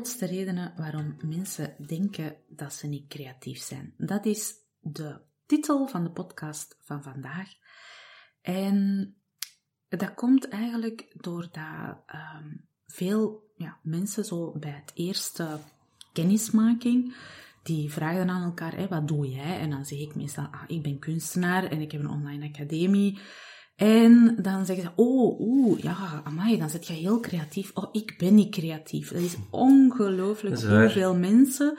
grootste redenen waarom mensen denken dat ze niet creatief zijn. Dat is de titel van de podcast van vandaag. En dat komt eigenlijk doordat um, veel ja, mensen zo bij het eerste kennismaking, die vragen dan aan elkaar, wat doe jij? En dan zeg ik meestal, ah, ik ben kunstenaar en ik heb een online academie. En dan zeggen ze, oh, oeh, ja, amai, dan zit je heel creatief. Oh, ik ben niet creatief. Dat is ongelooflijk hoeveel mensen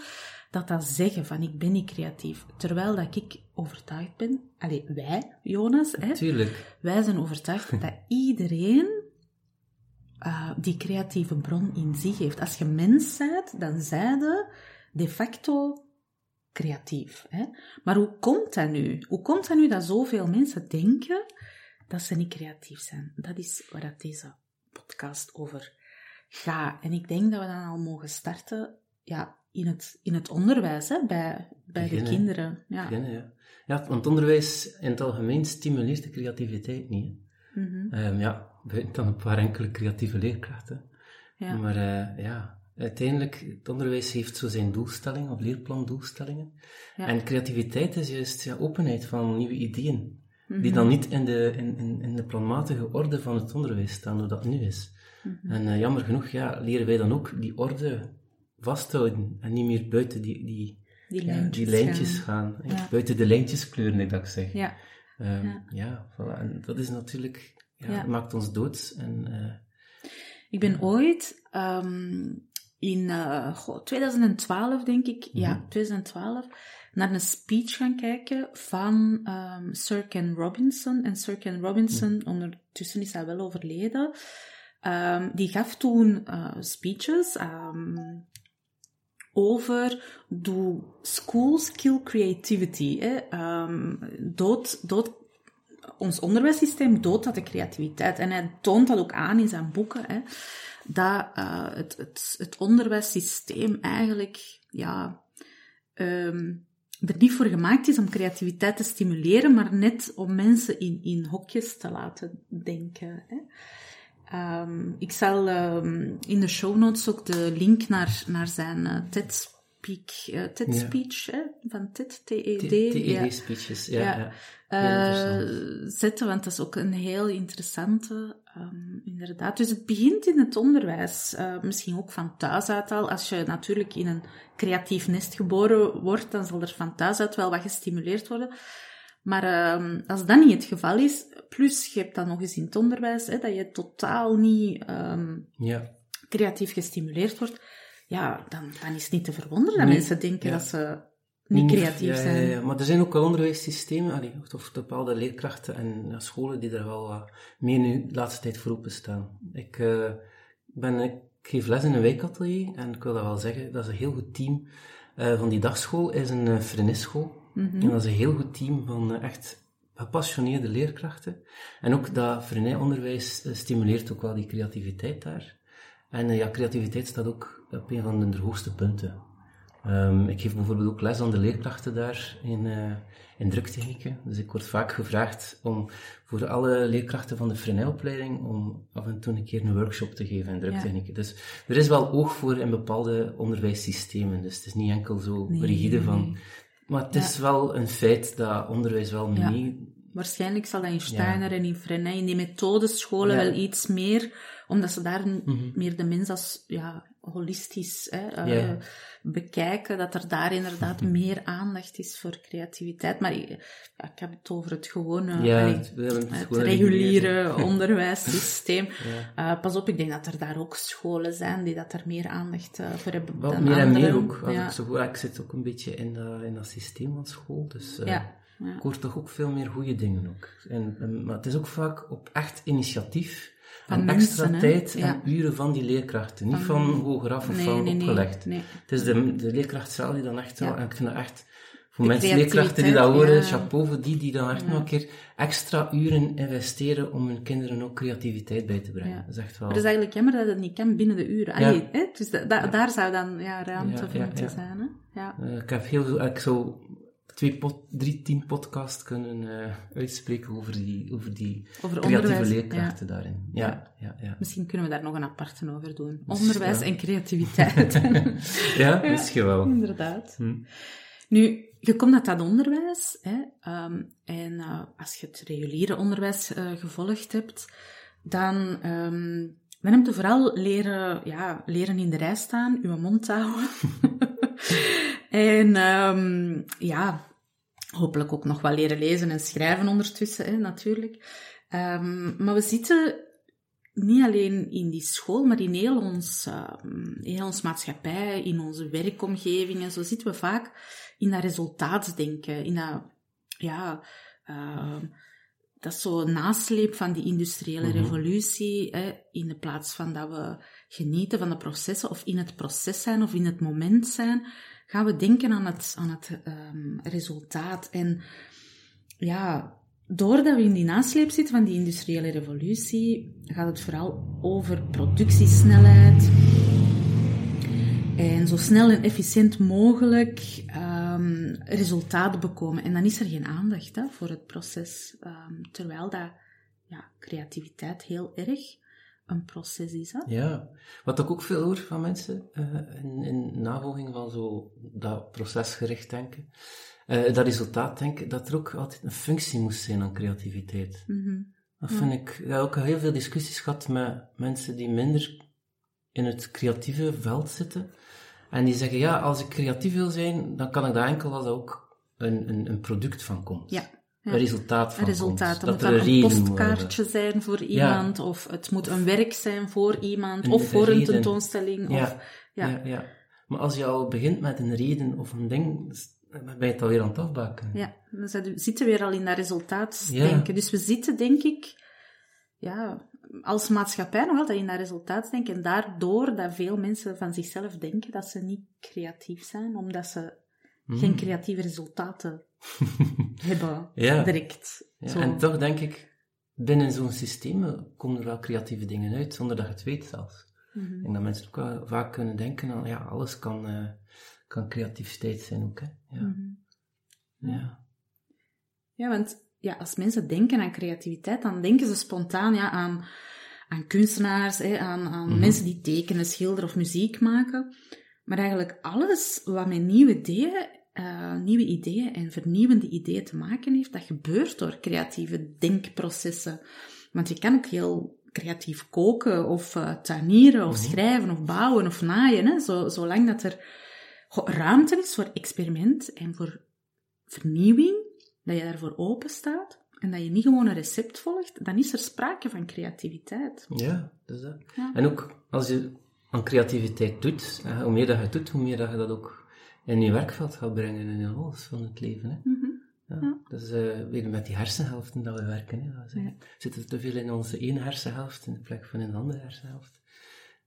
dat dat zeggen, van ik ben niet creatief. Terwijl dat ik overtuigd ben, allee, wij, Jonas, hè, Tuurlijk. wij zijn overtuigd dat iedereen uh, die creatieve bron in zich heeft. Als je mens bent, dan zij je de facto creatief. Hè? Maar hoe komt dat nu? Hoe komt dat nu dat zoveel mensen denken dat ze niet creatief zijn? Dat is waar dat deze podcast over gaat. En ik denk dat we dan al mogen starten ja, in, het, in het onderwijs, hè? bij, bij de kinderen. Ja. Beginnen, ja. ja, want onderwijs in het algemeen stimuleert de creativiteit niet. Mm -hmm. um, ja, buiten dan een paar enkele creatieve leerkrachten. Ja. Maar uh, ja, uiteindelijk, het onderwijs heeft zo zijn doelstellingen, of leerplandoelstellingen. Ja. En creativiteit is juist ja, openheid van nieuwe ideeën, Die Mhm. dan niet in de, in, in, in de planmatige orde van het onderwijs staan, hoe dat nu is. Mhm. En uh, jammer genoeg ja, leren wij dan ook die orde vasthouden en niet meer buiten die, die, Die lijntjes, die lijntjes gaan. gaan. Ja. Buiten de lijntjes kleuren, ik dat ik zeg. Ja. Ehm, Ja. ja. voilà. En dat is natuurlijk, ja, maakt ons dood. En, eh, Ik ben ooit ehm, in uh, goh, 2012, denk ik, ja, Mhm. 2012, naar een speech gaan kijken van ehm, Sir Ken Robinson. En Sir Ken Robinson, Mhm. ondertussen is hij wel overleden, ehm, die gaf toen uh, speeches ehm, over do schools kill creativity. Hè? Dood, dood ons onderwijssysteem doodt dat de creativiteit. En hij toont dat ook aan in zijn boeken, hè, dat uh, het, het, het onderwijssysteem eigenlijk ja, um, er niet voor gemaakt is om creativiteit te stimuleren, maar net om mensen in, in hokjes te laten denken. Hè. Um, ik zal um, in de show notes ook de link naar, naar zijn uh, TED Speak, uh, TED Ja. Speech hè, van TED, TED. TED-speeches, ja. Ja. ja. Uh, interessant. zetten, want dat is ook een heel interessante, um, inderdaad. Dus het begint in het onderwijs, uh, misschien ook van thuis uit al. Als je natuurlijk in een creatief nest geboren wordt, dan zal er van thuis uit wel wat gestimuleerd worden. Maar um, als dat niet het geval is, plus je hebt dan nog eens in het onderwijs, hè, dat je totaal niet um, Ja. creatief gestimuleerd wordt, ja, dan, dan is het niet te verwonderen dat Nee, mensen denken ja. dat ze niet creatief zijn. Ja, ja, maar er zijn ook wel onderwijssystemen, allee, of bepaalde leerkrachten en scholen die er wel wat meer nu de laatste tijd voor openstaan. Ik, uh, ben, ik geef les in een wijkatelier en ik wil dat wel zeggen, dat is een heel goed team. Uh, van die dagschool is een uh, frenisschool. Mhm. En dat is een heel goed team van uh, echt gepassioneerde leerkrachten. En ook dat Freinet-onderwijs eh, stimuleert ook wel die creativiteit daar. En eh, ja, creativiteit staat ook op een van de hoogste punten. Um, ik geef bijvoorbeeld ook les aan de leerkrachten daar in, uh, in druktechnieken. Dus ik word vaak gevraagd om voor alle leerkrachten van de Freinet-opleiding om af en toe een keer een workshop te geven in druktechnieken. Ja. Dus er is wel oog voor in bepaalde onderwijssystemen. Dus het is niet enkel zo nee, rigide van... Maar het is wel een feit dat onderwijs wel ja. mee... Waarschijnlijk zal dat in Steiner en in Freinet, in die methodescholen, wel iets meer, omdat ze daar mm -hmm. meer de mens als ja, holistisch hè, uh, bekijken, dat er daar inderdaad meer aandacht is voor creativiteit. Maar ik, ja, ik heb het over het gewone, ja, het, het, het reguliere onderwijssysteem. ja. uh, pas op, ik denk dat er daar ook scholen zijn die dat er meer aandacht uh, voor hebben Wel, dan meer anderen. en meer ook. Als ik, zo hoor, ik zit ook een beetje in dat, in dat systeem van school, dus... Ik hoor toch ook veel meer goede dingen ook. En, en, maar het is ook vaak op echt initiatief en extra hè? tijd en uren van die leerkrachten. Niet Van- van hogeraf of Nee, van nee, opgelegd. nee. Het is de, de leerkracht zelf die dan echt zo, Ja. en ik vind dat echt, voor De mensen, leerkrachten die dat horen, ja. chapeau voor die, die dan echt nog een keer extra uren investeren om hun kinderen ook creativiteit bij te brengen. Dat is echt wel... Maar het is eigenlijk jammer dat het niet kan binnen de uren. Allee, hè? Dus da- da- daar zou dan ja, ruimte voor moeten zijn. Hè? Ja. Eh, ik heb heel veel, ik zou twee, pot, drie, tien podcasts kunnen eh, uitspreken over die, over die Over creatieve. Ja. leerkrachten daarin. Ja, ja, ja. Misschien kunnen we daar nog een aparte over doen. Onderwijs ja. en creativiteit. Ja, misschien wel. Inderdaad. Hm. Nu, je komt uit dat onderwijs, hè, ehm, en eh, als je het reguliere onderwijs eh, gevolgd hebt, dan, ehm, dan heb je vooral leren, ja, leren in de rij staan, je mond houden. en ehm, ja, hopelijk ook nog wel leren lezen en schrijven ondertussen, hè, natuurlijk. Ehm, maar we zitten niet alleen in die school, maar in heel ons, ehm, heel ons maatschappij, in onze werkomgevingen. Zo zitten we vaak in dat resultaatsdenken, in dat, ja, dat is zo een nasleep van die industriële Mhm. revolutie, hè, in de plaats van dat we genieten van de processen of in het proces zijn of in het moment zijn, gaan we denken aan het, aan het ehm, resultaat. En ja, doordat we in die nasleep zitten van die industriële revolutie, gaat het vooral over productiesnelheid. En zo snel en efficiënt mogelijk ehm, resultaten bekomen. En dan is er geen aandacht hè, voor het proces. Ehm, terwijl dat ja, creativiteit heel erg een proces is. Hè? Ja, wat ik ook veel hoor van mensen eh, in, in navolging van zo dat procesgericht denken, eh, dat resultaat denken, dat er ook altijd een functie moest zijn aan creativiteit. Mhm. Dat vind ik, ik heb ook heel veel discussies gehad met mensen die minder in het creatieve veld zitten. En die zeggen, ja, als ik creatief wil zijn, dan kan ik dat enkel als er ook een, een, een product van komt. Ja, ja. Een resultaat van resultaat. komt. Dat moet er een postkaartje zijn voor iemand, of het moet een werk zijn voor iemand, Een of voor een reden. tentoonstelling. Ja. Of, ja. Ja. Maar als je al begint met een reden of een ding, dan ben je het alweer aan het afbaken. Ja, we zitten weer al in dat resultaatsdenken. Dus we zitten, denk ik, ja, als maatschappij nog altijd in dat resultaatsdenken. En daardoor dat veel mensen van zichzelf denken dat ze niet creatief zijn, omdat ze geen creatieve resultaten hebben Ja. direct. Ja. En toch denk ik, binnen zo'n systeem komen er wel creatieve dingen uit, zonder dat je het weet zelfs. Mhm. Denk dat mensen ook wel vaak kunnen denken aan, ja, alles kan, eh, kan creativiteit zijn ook, hè. Ja. Mhm. ja. Ja, want ja, als mensen denken aan creativiteit, dan denken ze spontaan ja, aan, aan kunstenaars, hè, aan, aan Mhm. mensen die tekenen, schilderen of muziek maken. Maar eigenlijk alles wat met nieuwe ideeën, eh, nieuwe ideeën en vernieuwende ideeën te maken heeft, dat gebeurt door creatieve denkprocessen. Want je kan ook heel creatief koken of eh, tuinieren of Mhm. schrijven of bouwen of naaien, hè, zo, zolang dat er ruimte is voor experiment en voor vernieuwing, dat je daarvoor open staat en dat je niet gewoon een recept volgt, dan is er sprake van creativiteit. Ja, dus dat. Ja. En ook als je aan creativiteit doet, hè, hoe meer dat je doet, hoe meer dat je dat ook in je werkveld gaat brengen en in alles van het leven. Hè. Mhm. Ja. Ja. Dat is eh, weer met die hersenhelften dat we werken. Hè. Eh, Ja. We zitten te veel in onze ene hersenhelft in plek van de andere hersenhelft.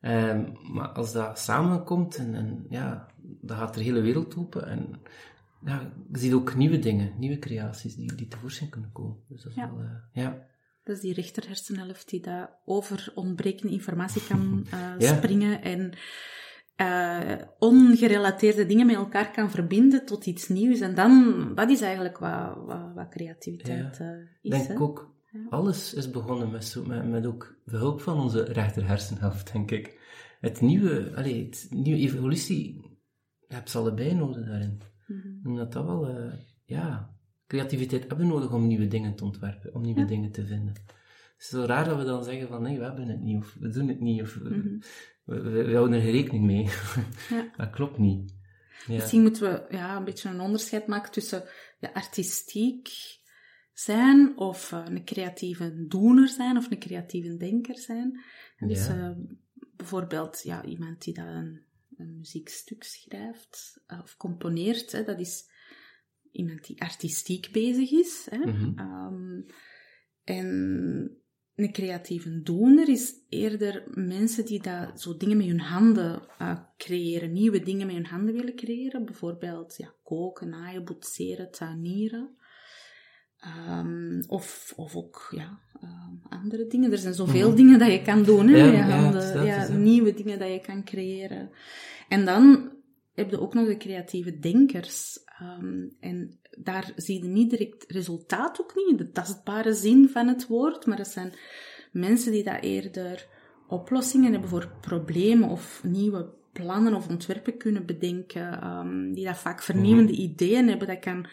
Ehm, maar als dat samenkomt, en, en, ja, dan gaat er hele wereld open. En ja, je ziet ook nieuwe dingen, nieuwe creaties die, die tevoorschijn kunnen komen. Dus dat is Ja. wel, eh, ja. Dat is die rechter hersenhelft die daar over ontbrekende informatie kan eh, Ja. springen en eh, ongerelateerde dingen met elkaar kan verbinden tot iets nieuws. En dan, dat is eigenlijk wat, wat, wat creativiteit eh, Ik is. denk hè? ook, Ja. alles is begonnen met, zo, met, met ook behulp van onze rechter hersenhelft, denk ik. Het nieuwe, allee, het nieuwe evolutie, je hebt ze allebei nodig daarin. Mhm. Omdat dat wel, eh, ja, creativiteit hebben we nodig om nieuwe dingen te ontwerpen, om nieuwe Ja. dingen te vinden. Het is zo raar dat we dan zeggen van, nee, we hebben het niet, of we doen het niet, of Mhm. We, houden er geen rekening mee. Ja. dat klopt niet. Ja. Misschien moeten we ja, een beetje een onderscheid maken tussen ja, artistiek zijn of eh, een creatieve doener zijn of een creatieve denker zijn. En dus eh, bijvoorbeeld ja, iemand die dat een, een muziekstuk schrijft eh, of componeert, hè, dat is iemand die artistiek bezig is. Hè. Mhm. Ehm, en een creatieve doener is eerder mensen die dat, zo dingen met hun handen eh, creëren, nieuwe dingen met hun handen willen creëren. Bijvoorbeeld ja, koken, naaien, boetseren, tuinieren. Ehm, of, of ook ja, ehm, andere dingen. Er zijn zoveel Mhm. dingen dat je kan doen hè, Ja, met je handen. ja, nieuwe dingen dat je kan creëren. En dan heb je ook nog de creatieve denkers. Ehm, en daar zie je niet direct resultaat ook niet, in de tastbare zin van het woord, maar het zijn mensen die dat eerder oplossingen hebben voor problemen of nieuwe plannen of ontwerpen kunnen bedenken, ehm, die dat vaak vernieuwende ideeën hebben. Dat kan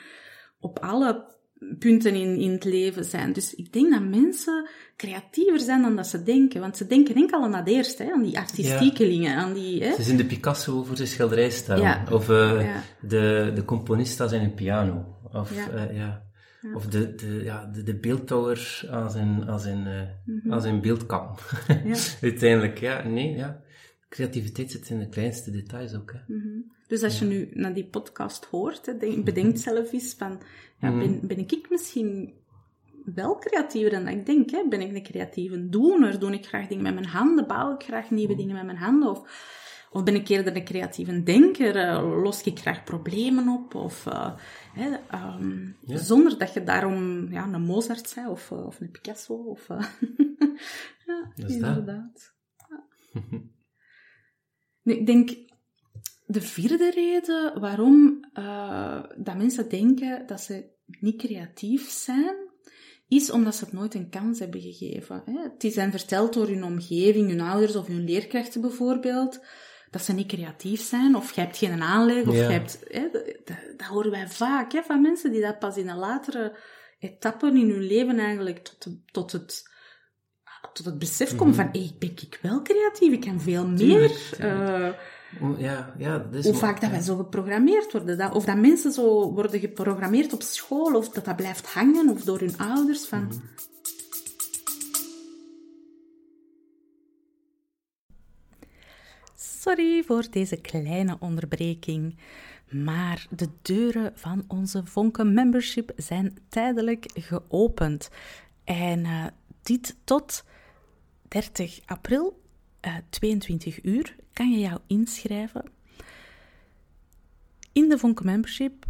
op alle punten in, in het leven zijn. Dus ik denk dat mensen creatiever zijn dan dat ze denken. Want ze denken enkel aan dat eerste, hè, aan die artistiekelingen, aan die... Hè? Ze zien de Picasso voor zijn schilderij staan. Ja. Of eh, Ja. de, de componist aan zijn piano. Of, Ja. ja. ja. Ja. of de, de, ja, de, de beeldhouwer aan zijn, aan zijn, eh, aan zijn beeldkam. Ja. Uiteindelijk, ja. Nee, ja. Creativiteit zit in de kleinste details ook. Hè. Mhm. Dus als je nu naar die podcast hoort, hè, denk, bedenk zelf eens van, ja, Mhm. ben, ben ik misschien wel creatiever dan dat ik denk? Hè? Ben ik een creatieve doener? Doe ik graag dingen met mijn handen? Bouw ik graag nieuwe dingen met mijn handen? Of, of ben ik eerder een creatieve denker? Eh, los ik graag problemen op? Of, eh, hè, ehm, Ja. Zonder dat je daarom ja, een Mozart bent of, eh, of een Picasso. Of, ja, Dat is dat. inderdaad. Ja. Nu, ik denk, de vierde reden waarom eh, dat mensen denken dat ze niet creatief zijn, is omdat ze het nooit een kans hebben gegeven. Hè. Het is hen verteld door hun omgeving, hun ouders of hun leerkrachten bijvoorbeeld, dat ze niet creatief zijn, of je hebt geen aanleg, of Ja. je hebt... Hè, dat, horen wij vaak, hè, van mensen die dat pas in een latere etappe in hun leven eigenlijk tot, de- tot het tot het besef komen van, hey, ben ik wel creatief, ik kan veel meer. Tuurlijk, tuurlijk. Eh, Ja, ja, dat is hoe vaak dat ja. wij zo geprogrammeerd worden. Dat, of dat mensen zo worden geprogrammeerd op school, of dat dat blijft hangen, of door hun ouders. Van, Mhm. Sorry voor deze kleine onderbreking, maar de deuren van onze Vonken Membership zijn tijdelijk geopend. En eh, dit tot 30 april, eh 22 uur, kan je jou inschrijven. In de Vonken Membership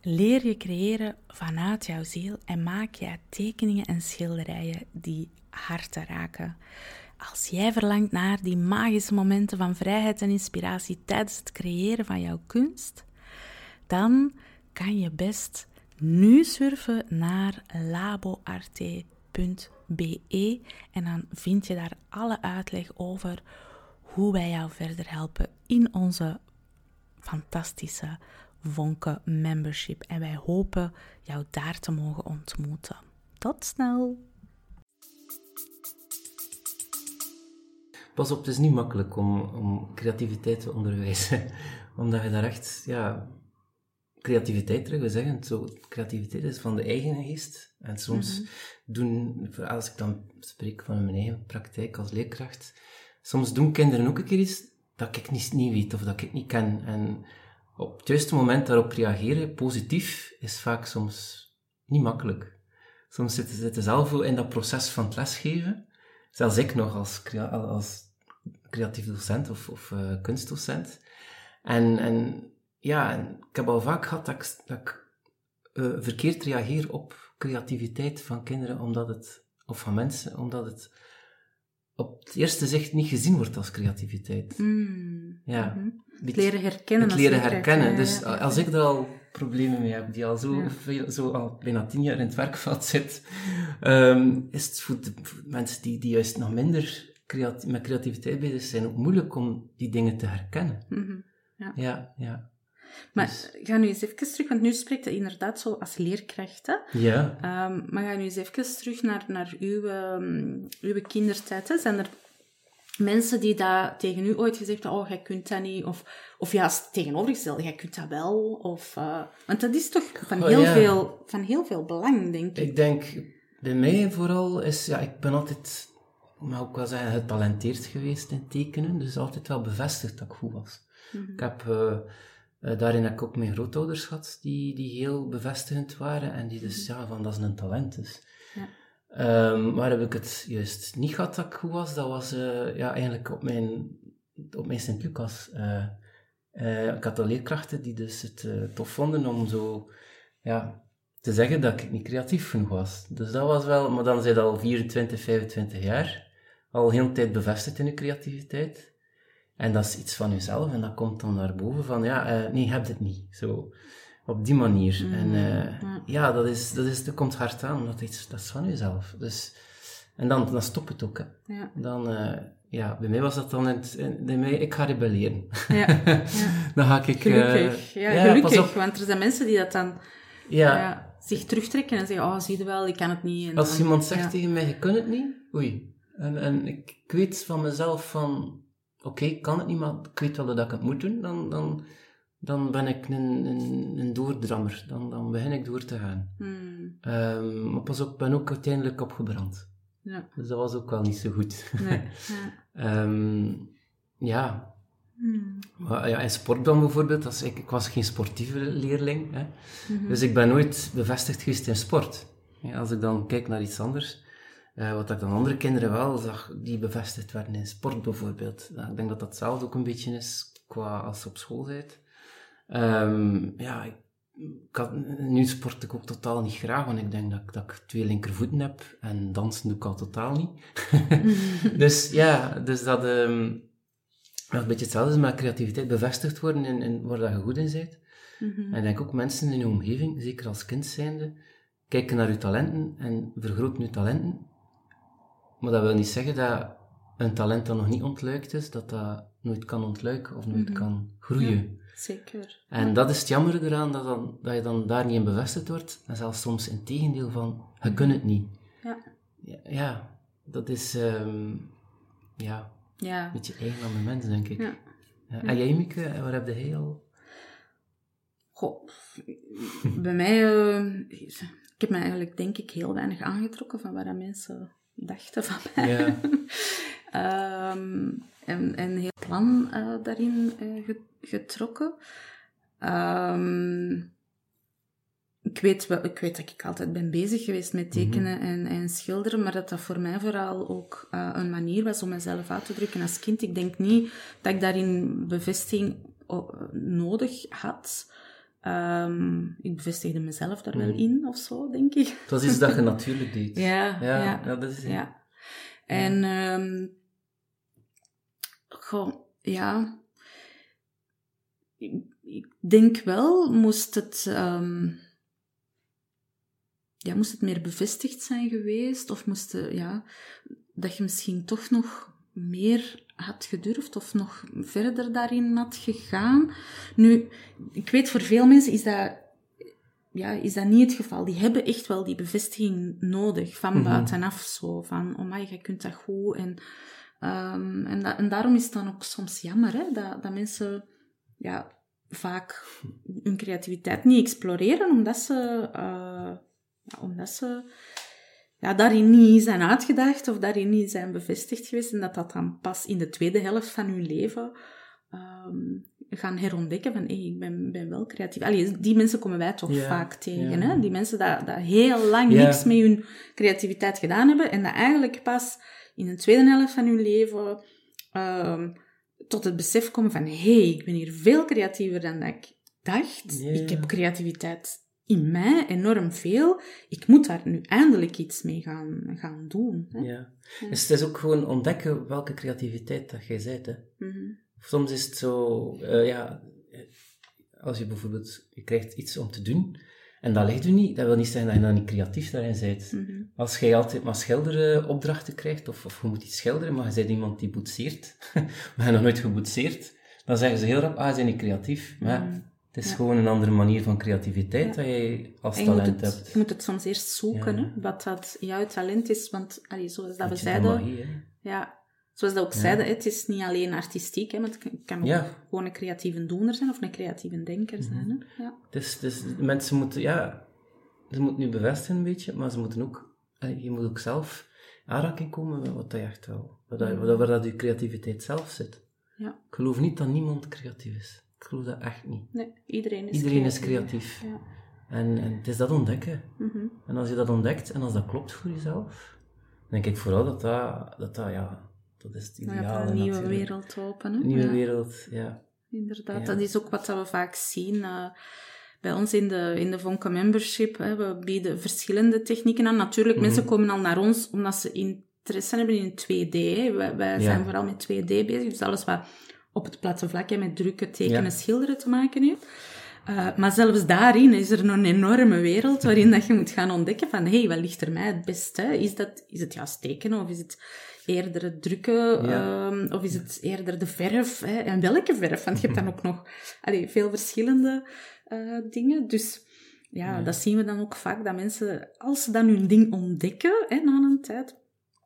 leer je creëren vanuit jouw ziel en maak jij tekeningen en schilderijen die harten raken. Als jij verlangt naar die magische momenten van vrijheid en inspiratie tijdens het creëren van jouw kunst, dan kan je best nu surfen naar laboarte.be en dan vind je daar alle uitleg over hoe wij jou verder helpen in onze fantastische Vonken membership. En wij hopen jou daar te mogen ontmoeten. Tot snel! Pas op, het is niet makkelijk om, om creativiteit te onderwijzen. Omdat je daar echt, ja, creativiteit terug wil zeggen. Zo, creativiteit is van de eigen geest. En soms doen, als ik dan spreek van mijn eigen praktijk als leerkracht, soms doen kinderen ook een keer iets dat ik niet, niet weet of dat ik niet ken. En op het juiste moment daarop reageren, positief, is vaak soms niet makkelijk. Soms zitten ze zelf in dat proces van het lesgeven. Zelfs ik nog als, als creatief docent of, of eh, kunstdocent. En, en ja, ik heb al vaak gehad dat ik, dat ik eh, verkeerd reageer op creativiteit van kinderen, omdat het, of van mensen, omdat het op het eerste zicht niet gezien wordt als creativiteit. Mm. Ja. Mhm. Het leren herkennen. het leren herkennen. ja, Dus ja, ja. als ik er al problemen mee heb, die al zo, Ja. veel, zo al bijna tien jaar in het werkveld zit, ehm, is het voor, de, voor mensen die, die juist nog minder creati- met creativiteit bezig zijn, ook moeilijk om die dingen te herkennen. Mhm. Ja, ja. Maar Dus- ga nu eens even terug, want nu spreekt je inderdaad zo als leerkracht. Hè? Ja. Ehm, maar ga nu eens even terug naar, naar uw, ehm, uw kindertijd. Hè? Zijn er mensen die dat tegen u ooit gezegd hebben, oh, jij kunt dat niet? Of, of juist tegenovergesteld, jij kunt dat wel? Of, eh, want dat is toch van Oh, heel, ja. veel, van heel veel belang, denk ik. Ik denk, bij mij vooral is, ja, ik ben altijd, mag ook wel zeggen, getalenteerd geweest in tekenen, dus altijd wel bevestigd dat ik goed was. Mhm. Ik heb, eh, eh, daarin heb ik ook mijn grootouders gehad, die, die heel bevestigend waren en die dus, ja, van dat is een talent is. Ja. Ehm, waar heb ik het juist niet gehad dat ik goed was? Dat was eh, ja, eigenlijk op mijn, op mijn Sint-Lucas. Eh, ik had al leerkrachten die dus het tof vonden om zo ja, te zeggen dat ik niet creatief genoeg was. Dus dat was wel, maar dan zijn al 24, 25 jaar, al heel de tijd bevestigd in je creativiteit. En dat is iets van jezelf en dat komt dan naar boven van, ja, eh, nee, je hebt het niet. Zo, op die manier. Mhm, En eh, ja. ja, dat, is, dat, is, dat komt hard aan, omdat iets, dat is van jezelf. Dus, en dan, dan stopt het ook. Hè. Ja. Dan, eh, ja, bij mij was dat dan, in, het- bij mij, ik ga rebelleren. Ja, ja. dan ga ik... Gelukkig. ja, gelukkig. Want er zijn mensen die dat dan Ja, ja, zich terugtrekken en zeggen, oh, zie je wel, ik kan het niet. En Als dan- iemand zegt ja. tegen mij, je kunt het niet, oei. En, en ik, ik weet van mezelf van, oké, kan het niet, maar ik weet wel dat ik het moet doen, dan, dan, dan ben ik een, een, een doordrammer. Dan, dan begin ik door te gaan. Hmm, Ehm, maar pas op, ik ben ook uiteindelijk opgebrand. ja, Dus dat was ook wel niet zo goed. nee, ja. Ehm, ja, Hmm, maar ja, in sport dan bijvoorbeeld, als ik, ik was geen sportieve leerling, hè. mhm. Dus ik ben nooit bevestigd geweest in sport. Ja, als ik dan kijk naar iets anders, eh, wat ik dan andere kinderen wel zag, die bevestigd werden in sport bijvoorbeeld. Ik denk dat dat hetzelfde ook een beetje is qua als je op school bent. Ehm, ja, ik, ik had, nu sport ik ook totaal niet graag, want ik denk dat, ik- dat ik twee linkervoeten heb en dansen doe ik al totaal niet. dus ja, dus dat, dat een beetje hetzelfde is met creativiteit, bevestigd worden in, in waar dat je goed in bent. Mhm. En ik denk ook mensen in je omgeving, zeker als kind zijnde, kijken naar je talenten en vergroten je talenten. Maar dat wil niet zeggen dat een talent dat nog niet ontluikt is, dat dat nooit kan ontluiken of nooit Mhm. kan groeien. Zeker. En dat is het jammer eraan, dat, dan, dat je dan daar niet in bevestigd wordt. En zelfs soms in tegendeel van, je kunt het niet. Ja. Ja, ja, dat is ehm, ja, Ja. een beetje eigen aan de mens, denk ik. Ja. Ja. En jij, Mieke, waar heb jij al... Goh, bij mij, eh, ik heb me eigenlijk denk ik heel weinig aangetrokken van wat dat mensen dachten van mij. Ja. Ehm, en, en heel plan eh, daarin eh, ge- getrokken. Ehm, ik, weet wel, ik weet dat ik altijd ben bezig geweest met tekenen en, en schilderen, maar dat dat voor mij vooral ook eh, een manier was om mezelf uit te drukken als kind. Ik denk niet dat ik daarin bevestiging nodig had. Ehm, ik bevestigde mezelf daar wel Mhm. in of zo, denk ik. Het was iets dat je natuurlijk deed. Ja, Ja, ja, ja, dat is ja. En, ehm goh, ja. Ik, ik denk wel, moest het, ehm, ja, moest het meer bevestigd zijn geweest, of moest, eh, ja, dat je misschien toch nog meer had gedurfd of nog verder daarin had gegaan. Nu, ik weet voor veel mensen is dat ja, is dat niet het geval. Die hebben echt wel die bevestiging nodig van Mhm. buitenaf. Zo van, oh my, jij kunt dat goed. En, ehm, en, da- en daarom is het dan ook soms jammer hè, dat, dat mensen ja, vaak hun creativiteit niet exploreren, omdat ze, eh, ja, omdat ze ja, daarin niet zijn uitgedaagd of daarin niet zijn bevestigd geweest. En dat dat dan pas in de tweede helft van hun leven ehm, gaan herontdekken van, hé, ik ben, ben wel creatief. Allee, die mensen komen wij toch vaak tegen, hè? Die mensen dat, dat heel lang niks met hun creativiteit gedaan hebben en dat eigenlijk pas in de tweede helft van hun leven ehm, tot het besef komen van, hé, hey, ik ben hier veel creatiever dan dat ik dacht, ik heb creativiteit in mij enorm veel. Ik moet daar nu eindelijk iets mee gaan, gaan doen. Hè? Ja. Dus het is ook gewoon ontdekken welke creativiteit dat jij bent. Hè. Mhm. Soms is het zo, eh, ja, eh, als je bijvoorbeeld, je krijgt iets om te doen, en dat ligt u niet, dat wil niet zeggen dat je dan niet creatief daarin bent. Mhm. Als jij altijd maar schilderen opdrachten krijgt, of, of je moet iets schilderen, maar je bent iemand die boetseert, maar je nog nooit geboetseerd, dan zeggen ze heel rap, ah, je bent niet creatief. Maar ja, Mhm. Het is Ja. gewoon een andere manier van creativiteit Ja. dat je als je talent het, hebt. je moet het soms eerst zoeken, Ja. hè, wat dat jouw talent is. Want allee, zoals dat we zeiden, magie, ja, zoals dat ook zeiden, het is niet alleen artistiek, hè, maar het kan- ook gewoon een creatieve doener zijn of een creatieve denker zijn. Mhm. Hè? Ja. Dus, dus mensen moeten, ja, ze moeten nu bevestigen een beetje, maar ze moeten ook, je moet ook zelf aanraking komen met wat je echt wil. Waar, dat- waar dat je creativiteit zelf zit. Ja. Ik geloof niet dat niemand creatief is. Ik geloof dat echt niet. Nee, iedereen is Iedereen creatief. is creatief. Ja. En, en het is dat ontdekken. Mhm. En als je dat ontdekt en als dat klopt voor jezelf, denk ik vooral dat dat, dat, dat ja, dat is het er een nieuwe natuurlijk. wereld open. Hè? Een nieuwe Ja. wereld, ja. Inderdaad, dat is ook wat we vaak zien. eh, bij ons in de, in de Vonke Membership, hè, we bieden verschillende technieken aan. Natuurlijk, Mhm. mensen komen al naar ons omdat ze interesse hebben in 2D. hè. Wij, zijn vooral met 2D bezig, dus alles wat op het platte vlak hè, met drukken, tekenen, Ja. schilderen te maken heeft. Eh, maar zelfs daarin is er nog een enorme wereld waarin dat je moet gaan ontdekken van hé, hey, wat ligt er mij het best? Hè? Is, dat, is het juist tekenen of is het eerder het drukken Ja. ehm, of is het eerder de verf? Hè? En welke verf? Want je hebt dan ook nog allee, veel verschillende eh, dingen. Dus ja, Ja. dat zien we dan ook vaak, dat mensen, als ze dan hun ding ontdekken hè, na een tijd,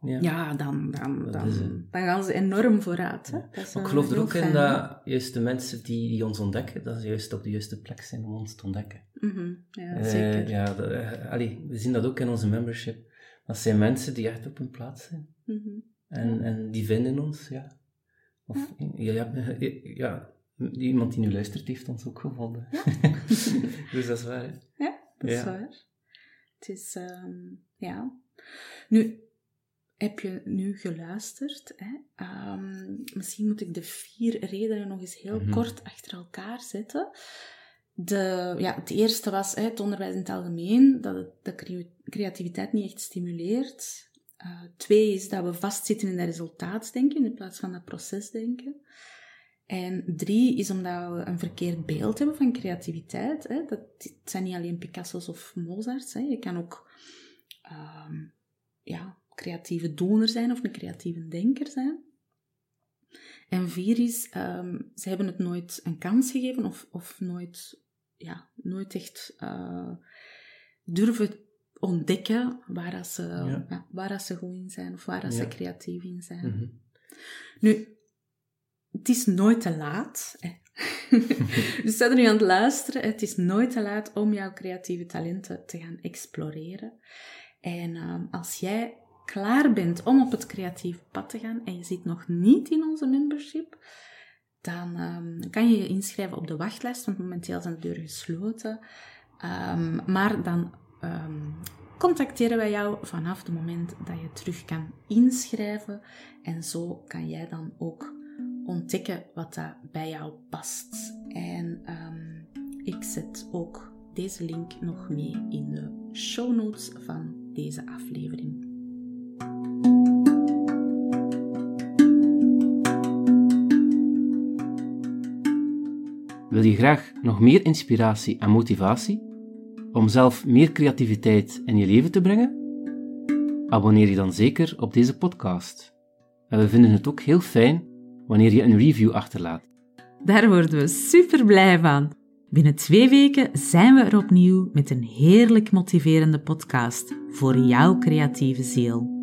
ja. ja, dan, dan, dan, is dan gaan ze enorm vooruit. Hè? Ja. Dat is, Maar ik geloof er ook in dat juist de mensen die, die ons ontdekken, dat ze juist op de juiste plek zijn om ons te ontdekken. Mhm, Ja, Eh, zeker. ja, dat, eh, allee, we zien dat ook in onze membership. Dat zijn mensen die echt op hun plaats zijn. Mhm. En, en die vinden ons, ja. Of, ja. Ja, ja, ja, iemand die nu luistert heeft ons ook gevonden. dus dat is waar. hè. Ja, dat is Ja. waar. Het is, ehm, ja. Nu, heb je nu geluisterd? Hè? Ehm, misschien moet ik de vier redenen nog eens heel Mhm. kort achter elkaar zetten. De, ja, het eerste was hè, het onderwijs in het algemeen, dat het de cre- creativiteit niet echt stimuleert. Eh, twee is dat we vastzitten in dat resultaatsdenken in plaats van dat procesdenken. En drie is omdat we een verkeerd beeld hebben van creativiteit. Hè. Dat, het zijn niet alleen Picasso's of Mozart's. Hè. Je kan ook ehm, ja, creatieve doener zijn of een creatieve denker zijn. En vier is, ehm, ze hebben het nooit een kans gegeven of, of nooit, ja, nooit echt eh, durven ontdekken waar, dat ze, Ja. ja, waar dat ze goed in zijn of waar dat ze Ja. creatief in zijn. Mhm. Nu, het is nooit te laat. hè. dus zijn er nu aan het luisteren. Het is nooit te laat om jouw creatieve talenten te gaan exploreren. En ehm, als jij klaar bent om op het creatieve pad te gaan en je zit nog niet in onze membership, dan ehm, kan je je inschrijven op de wachtlijst, want momenteel zijn de deuren gesloten. Ehm, maar dan ehm, contacteren wij jou vanaf het moment dat je terug kan inschrijven. En zo kan jij dan ook ontdekken wat dat bij jou past. En ik zet ook deze link nog mee in de show notes van deze aflevering. Wil je graag nog meer inspiratie en motivatie om zelf meer creativiteit in je leven te brengen? Abonneer je dan zeker op deze podcast. En we vinden het ook heel fijn wanneer je een review achterlaat. Daar worden we super blij van. Binnen twee weken zijn we er opnieuw met een heerlijk motiverende podcast voor jouw creatieve ziel.